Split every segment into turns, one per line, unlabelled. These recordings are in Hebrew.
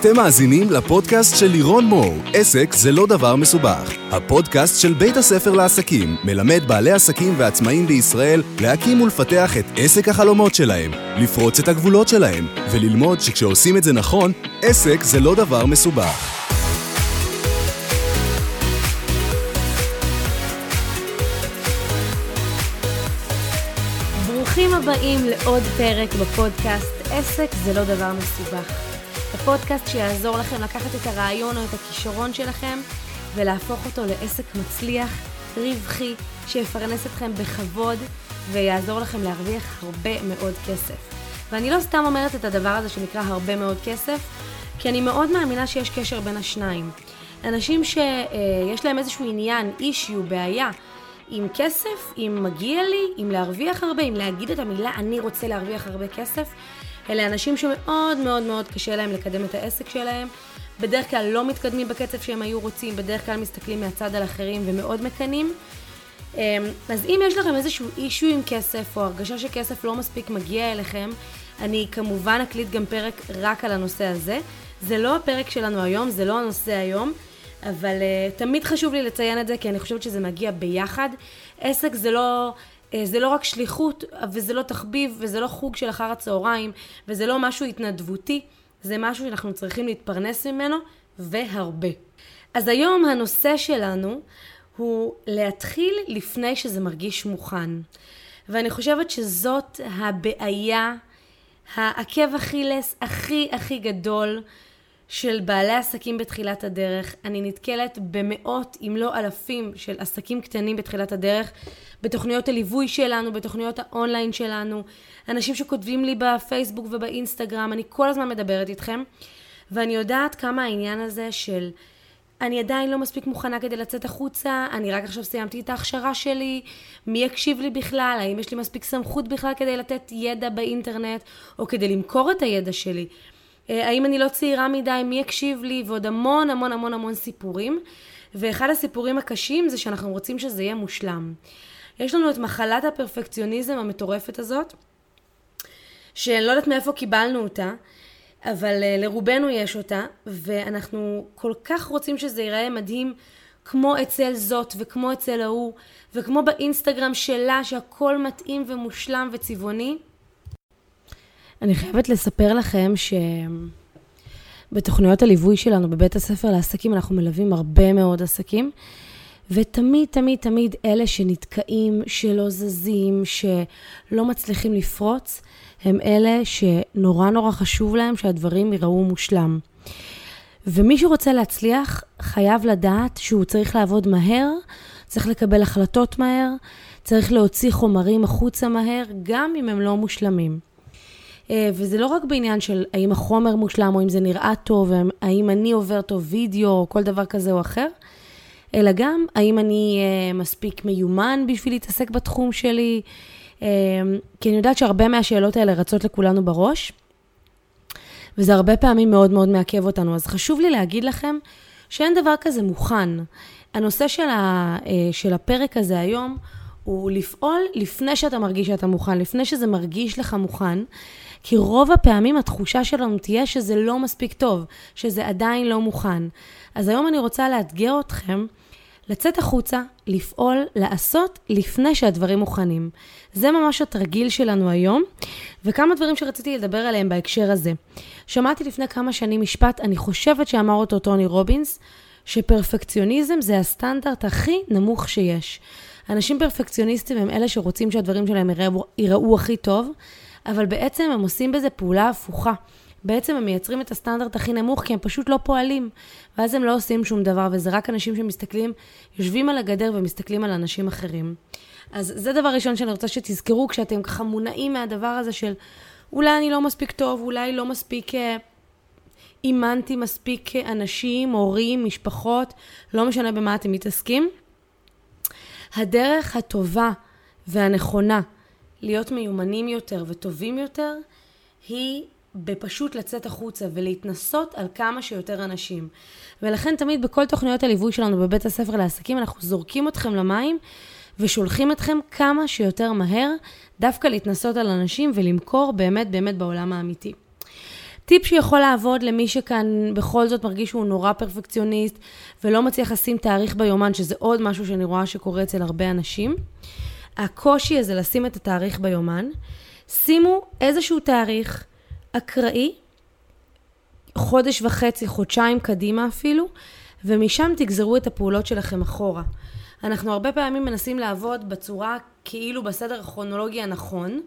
אתם מאזינים לפודקאסט של לירון מור, עסק זה לא דבר מסובך. הפודקאסט של בית הספר לעסקים מלמד בעלי עסקים ועצמאים בישראל להקים ולפתח את עסק החלומות שלהם, לפרוץ את הגבולות שלהם, וללמוד שכשעושים את זה נכון, עסק זה לא דבר מסובך.
ברוכים הבאים לעוד פרק בפודקאסט עסק זה לא דבר מסובך. הפודקאסט שיעזור לכם לקחת את הרעיון או את הכישרון שלכם ולהפוך אותו לעסק מצליח, רווחי, שיפרנס אתכם בכבוד ויעזור לכם להרוויח הרבה מאוד כסף. ואני לא סתם אומרת את הדבר הזה שנקרא הרבה מאוד כסף, כי אני מאוד מאמינה שיש קשר בין השניים. אנשים שיש להם איזשהו עניין, אישיו, בעיה, עם כסף, אם מגיע לי, אם להרוויח הרבה, אם להגיד את המילה אני רוצה להרוויח הרבה כסף, אלה אנשים שמאוד מאוד מאוד קשה להם לקדם את העסק שלהם. בדרך כלל לא מתקדמים בקצב שהם היו רוצים, בדרך כלל מסתכלים מהצד על אחרים ומאוד מקנאים. אמ, אז אם יש לכם איזשהו issue עם כסף, או הרגשה שכסף לא מספיק מגיע אליכם, אני כמובן אקליט גם פרק רק על הנושא הזה. זה לא הפרק שלנו היום, זה לא הנושא היום, אבל uh, תמיד חשוב לי לציין את זה, כי אני חושבת שזה מגיע ביחד. עסק זה לא אה, זה לא רק שליחות, וזה לא תחביב, וזה לא חוג של אחר הצהריים, וזה לא משהו התנדבותי, זה משהו שאנחנו צריכים להתפרנס ממנו, והרבה. אז היום הנושא שלנו הוא להתחיל לפני שזה מרגיש מוכן. ואני חושבת שזאת הבעיה, העקב אכילס הכי הכי גדול של בעלי עסקים בתחילת הדרך. אני נתקלת במאות, אם לא אלפים, של עסקים קטנים בתחילת הדרך, בתוכניות הליווי שלנו, בתוכניות האונליין שלנו, אנשים שכותבים לי בפייסבוק ובאינסטגרם, אני כל הזמן מדברת איתכם, ואני יודעת כמה העניין הזה של... אני עדיין לא מספיק מוכנה כדי לצאת החוצה, אני רק עכשיו סיימתי את ההכשרה שלי, מי יקשיב לי בכלל, האם יש לי מספיק סמכות בכלל כדי לתת ידע באינטרנט, או כדי למכור את הידע שלי. אה, האם אני לא צעירה מדי, מי יקשיב לי, ועוד המון המון המון המון סיפורים. ואחד הסיפורים הקשים זה שאנחנו רוצים שזה יהיה מושלם. יש לנו את מחלת הפרפקציוניזם המטורפת הזאת, שאני לא יודעת מאיפה קיבלנו אותה, אבל uh, לרובנו יש אותה, ואנחנו כל כך רוצים שזה ייראה מדהים כמו אצל זאת וכמו אצל ההוא, וכמו באינסטגרם שלה שהכל מתאים ומושלם וצבעוני. אני חייבת לספר לכם שבתוכניות הליווי שלנו בבית הספר לעסקים אנחנו מלווים הרבה מאוד עסקים, ותמיד, תמיד, תמיד אלה שנתקעים, שלא זזים, שלא מצליחים לפרוץ, הם אלה שנורא נורא חשוב להם שהדברים ייראו מושלם. ומי שרוצה להצליח חייב לדעת שהוא צריך לעבוד מהר, צריך לקבל החלטות מהר, צריך להוציא חומרים החוצה מהר, גם אם הם לא מושלמים. אה, וזה לא רק בעניין של האם החומר מושלם, או אם זה נראה טוב, האם אני עובר טוב וידאו, או כל דבר כזה או אחר, אלא גם האם אני uh, מספיק מיומן בשביל להתעסק בתחום שלי, uh, כי אני יודעת שהרבה מהשאלות האלה רצות לכולנו בראש, וזה הרבה פעמים מאוד מאוד מעכב אותנו. אז חשוב לי להגיד לכם שאין דבר כזה מוכן. הנושא של, ה, של הפרק הזה היום הוא לפעול לפני שאתה מרגיש שאתה מוכן, לפני שזה מרגיש לך מוכן. כי רוב הפעמים התחושה שלנו תהיה שזה לא מספיק טוב, שזה עדיין לא מוכן. אז היום אני רוצה לאתגר אתכם לצאת החוצה, לפעול, לעשות, לפני שהדברים מוכנים. זה ממש התרגיל שלנו היום, וכמה דברים שרציתי לדבר עליהם בהקשר הזה. שמעתי לפני כמה שנים משפט, אני חושבת שאמר אותו טוני רובינס, שפרפקציוניזם זה הסטנדרט הכי נמוך שיש. אנשים פרפקציוניסטים הם אלה שרוצים שהדברים שלהם יראו, יראו הכי טוב, אבל בעצם הם עושים בזה פעולה הפוכה. בעצם הם מייצרים את הסטנדרט הכי נמוך כי הם פשוט לא פועלים. ואז הם לא עושים שום דבר, וזה רק אנשים שמסתכלים, יושבים על הגדר ומסתכלים על אנשים אחרים. אז זה דבר ראשון שאני רוצה שתזכרו כשאתם ככה מונעים מהדבר הזה של אולי אני לא מספיק טוב, אולי לא מספיק... אה, אימנתי מספיק אנשים, הורים, משפחות, לא משנה במה אתם מתעסקים. הדרך הטובה והנכונה להיות מיומנים יותר וטובים יותר, היא בפשוט לצאת החוצה ולהתנסות על כמה שיותר אנשים. ולכן תמיד בכל תוכניות הליווי שלנו בבית הספר לעסקים, אנחנו זורקים אתכם למים ושולחים אתכם כמה שיותר מהר דווקא להתנסות על אנשים ולמכור באמת באמת בעולם האמיתי. טיפ שיכול לעבוד למי שכאן בכל זאת מרגיש שהוא נורא פרפקציוניסט ולא מצליח לשים תאריך ביומן, שזה עוד משהו שאני רואה שקורה אצל הרבה אנשים. הקושי הזה לשים את התאריך ביומן, שימו איזשהו תאריך אקראי, חודש וחצי, חודשיים קדימה אפילו, ומשם תגזרו את הפעולות שלכם אחורה. אנחנו הרבה פעמים מנסים לעבוד בצורה כאילו בסדר הכרונולוגי הנכון.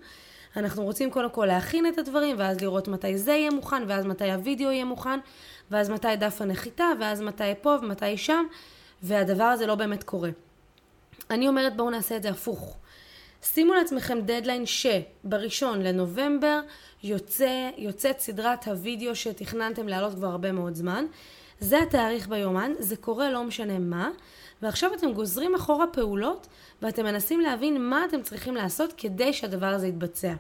אנחנו רוצים קודם כל להכין את הדברים, ואז לראות מתי זה יהיה מוכן, ואז מתי הוידאו יהיה מוכן, ואז מתי דף הנחיתה, ואז מתי פה ומתי שם, והדבר הזה לא באמת קורה. אני אומרת בואו נעשה את זה הפוך. שימו לעצמכם דדליין שבראשון לנובמבר יוצא, יוצאת סדרת הוידאו שתכננתם להעלות כבר הרבה מאוד זמן. זה התאריך ביומן, זה קורה לא משנה מה, ועכשיו אתם גוזרים אחורה פעולות ואתם מנסים להבין מה אתם צריכים לעשות כדי שהדבר הזה יתבצע.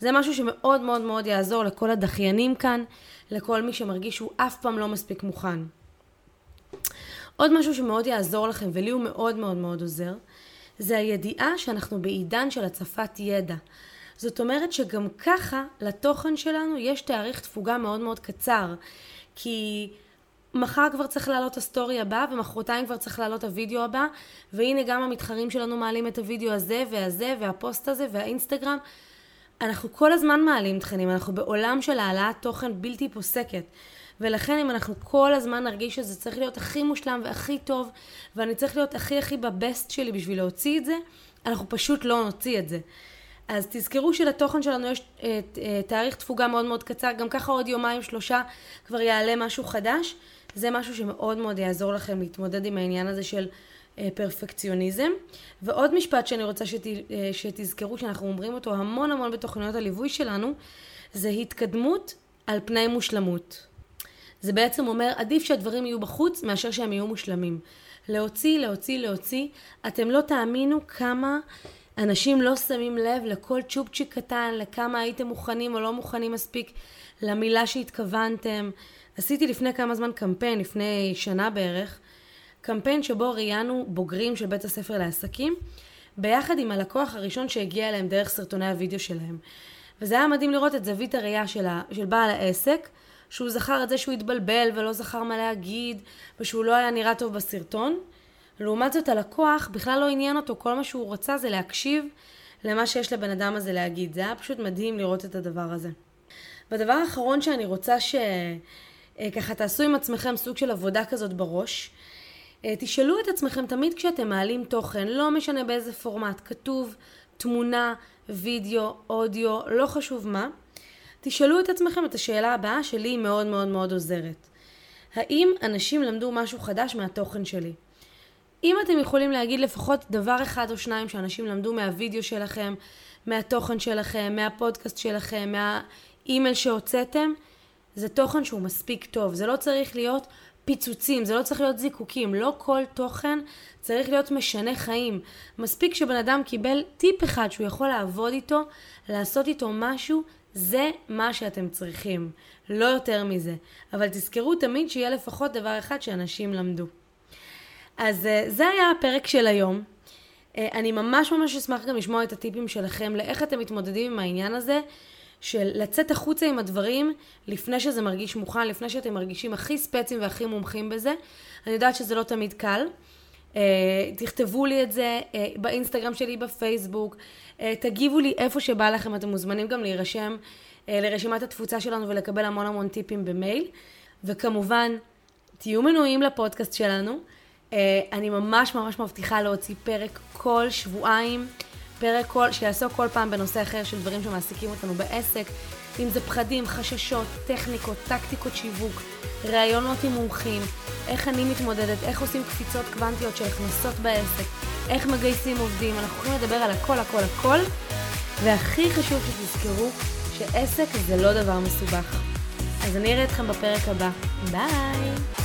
זה משהו שמאוד מאוד מאוד יעזור לכל הדחיינים כאן, לכל מי שמרגיש שהוא אף פעם לא מספיק מוכן. עוד משהו שמאוד יעזור לכם, ולי הוא מאוד מאוד מאוד עוזר, זה הידיעה שאנחנו בעידן של הצפת ידע. זאת אומרת שגם ככה לתוכן שלנו יש תאריך תפוגה מאוד מאוד קצר. כי מחר כבר צריך לעלות הסטורי הבא, ומחרתיים כבר צריך לעלות הוידאו הבא, והנה גם המתחרים שלנו מעלים את הוידאו הזה והזה והפוסט הזה והאינסטגרם. אנחנו כל הזמן מעלים תכנים, אנחנו בעולם של העלאת תוכן בלתי פוסקת. ולכן אם אנחנו כל הזמן נרגיש שזה צריך להיות הכי מושלם והכי טוב, ואני צריך להיות הכי הכי בבסט שלי בשביל להוציא את זה, אנחנו פשוט לא נוציא את זה. אז תזכרו שלתוכן שלנו יש אה, אה, תאריך תפוגה מאוד מאוד קצר, גם ככה עוד יומיים שלושה כבר יעלה משהו חדש. זה משהו שמאוד מאוד יעזור לכם להתמודד עם העניין הזה של אה, פרפקציוניזם. ועוד משפט שאני רוצה שת, שתזכרו, שאנחנו אומרים אותו המון המון בתוכניות הליווי שלנו, זה התקדמות על פני מושלמות. זה בעצם אומר, עדיף שהדברים יהיו בחוץ מאשר שהם יהיו מושלמים. להוציא, להוציא, להוציא. אתם לא תאמינו כמה אנשים לא שמים לב לכל צ'ופצ'יק קטן, לכמה הייתם מוכנים או לא מוכנים מספיק למילה שהתכוונתם. עשיתי לפני כמה זמן קמפיין, לפני שנה בערך, קמפיין שבו ראיינו בוגרים של בית הספר לעסקים, ביחד עם הלקוח הראשון שהגיע אליהם דרך סרטוני הוידאו שלהם. וזה היה מדהים לראות את זווית הראייה של, של בעל העסק, שהוא זכר את זה שהוא התבלבל ולא זכר מה להגיד, ושהוא לא היה נראה טוב בסרטון. לעומת זאת הלקוח בכלל לא עניין אותו, כל מה שהוא רצה זה להקשיב למה שיש לבן אדם הזה להגיד. זה היה פשוט מדהים לראות את הדבר הזה. והדבר האחרון שאני רוצה שככה תעשו עם עצמכם סוג של עבודה כזאת בראש, אה, תשאלו את עצמכם תמיד כשאתם מעלים תוכן, לא משנה באיזה פורמט, כתוב, תמונה, וידאו, אודיו, לא חשוב מה, תשאלו את עצמכם את השאלה הבאה שלי היא מאוד מאוד מאוד עוזרת. האם אנשים למדו משהו חדש מהתוכן שלי? אם אתם יכולים להגיד לפחות דבר אחד או שניים שאנשים למדו מהווידאו שלכם, מהתוכן שלכם, מהפודקאסט שלכם, מהאימייל שהוצאתם, זה תוכן שהוא מספיק טוב. זה לא צריך להיות פיצוצים, זה לא צריך להיות זיקוקים. לא כל תוכן צריך להיות משנה חיים. מספיק שבן אדם קיבל טיפ אחד שהוא יכול לעבוד איתו, לעשות איתו משהו, זה מה שאתם צריכים. לא יותר מזה. אבל תזכרו תמיד שיהיה לפחות דבר אחד שאנשים למדו. אז אה, זה היה הפרק של היום. אה, אני ממש ממש אשמח גם לשמוע את הטיפים שלכם לאיך אתם מתמודדים עם העניין הזה של לצאת החוצה עם הדברים לפני שזה מרגיש מוכן, לפני שאתם מרגישים הכי ספצים והכי מומחים בזה. אני יודעת שזה לא תמיד קל. Uh, תכתבו לי את זה uh, באינסטגרם שלי, בפייסבוק, uh, תגיבו לי איפה שבא לכם, אתם מוזמנים גם להירשם לרשימת התפוצה שלנו ולקבל המון המון טיפים במייל. וכמובן, תהיו מנויים לפודקאסט שלנו. אני ממש ממש מבטיחה להוציא פרק כל שבועיים, פרק כל, שיעסוק כל פעם בנושא אחר של דברים שמעסיקים אותנו בעסק, אם זה פחדים, חששות, טכניקות, טקטיקות שיווק, ראיונות עם מומחים, איך אני מתמודדת, איך עושים קפיצות קוונטיות של הכנסות בעסק, איך מגייסים עובדים, אנחנו יכולים לדבר על הכל הכל הכל, והכי חשוב שתזכרו שעסק זה לא דבר מסובך. אז אני אראה אתכם בפרק הבא. ביי!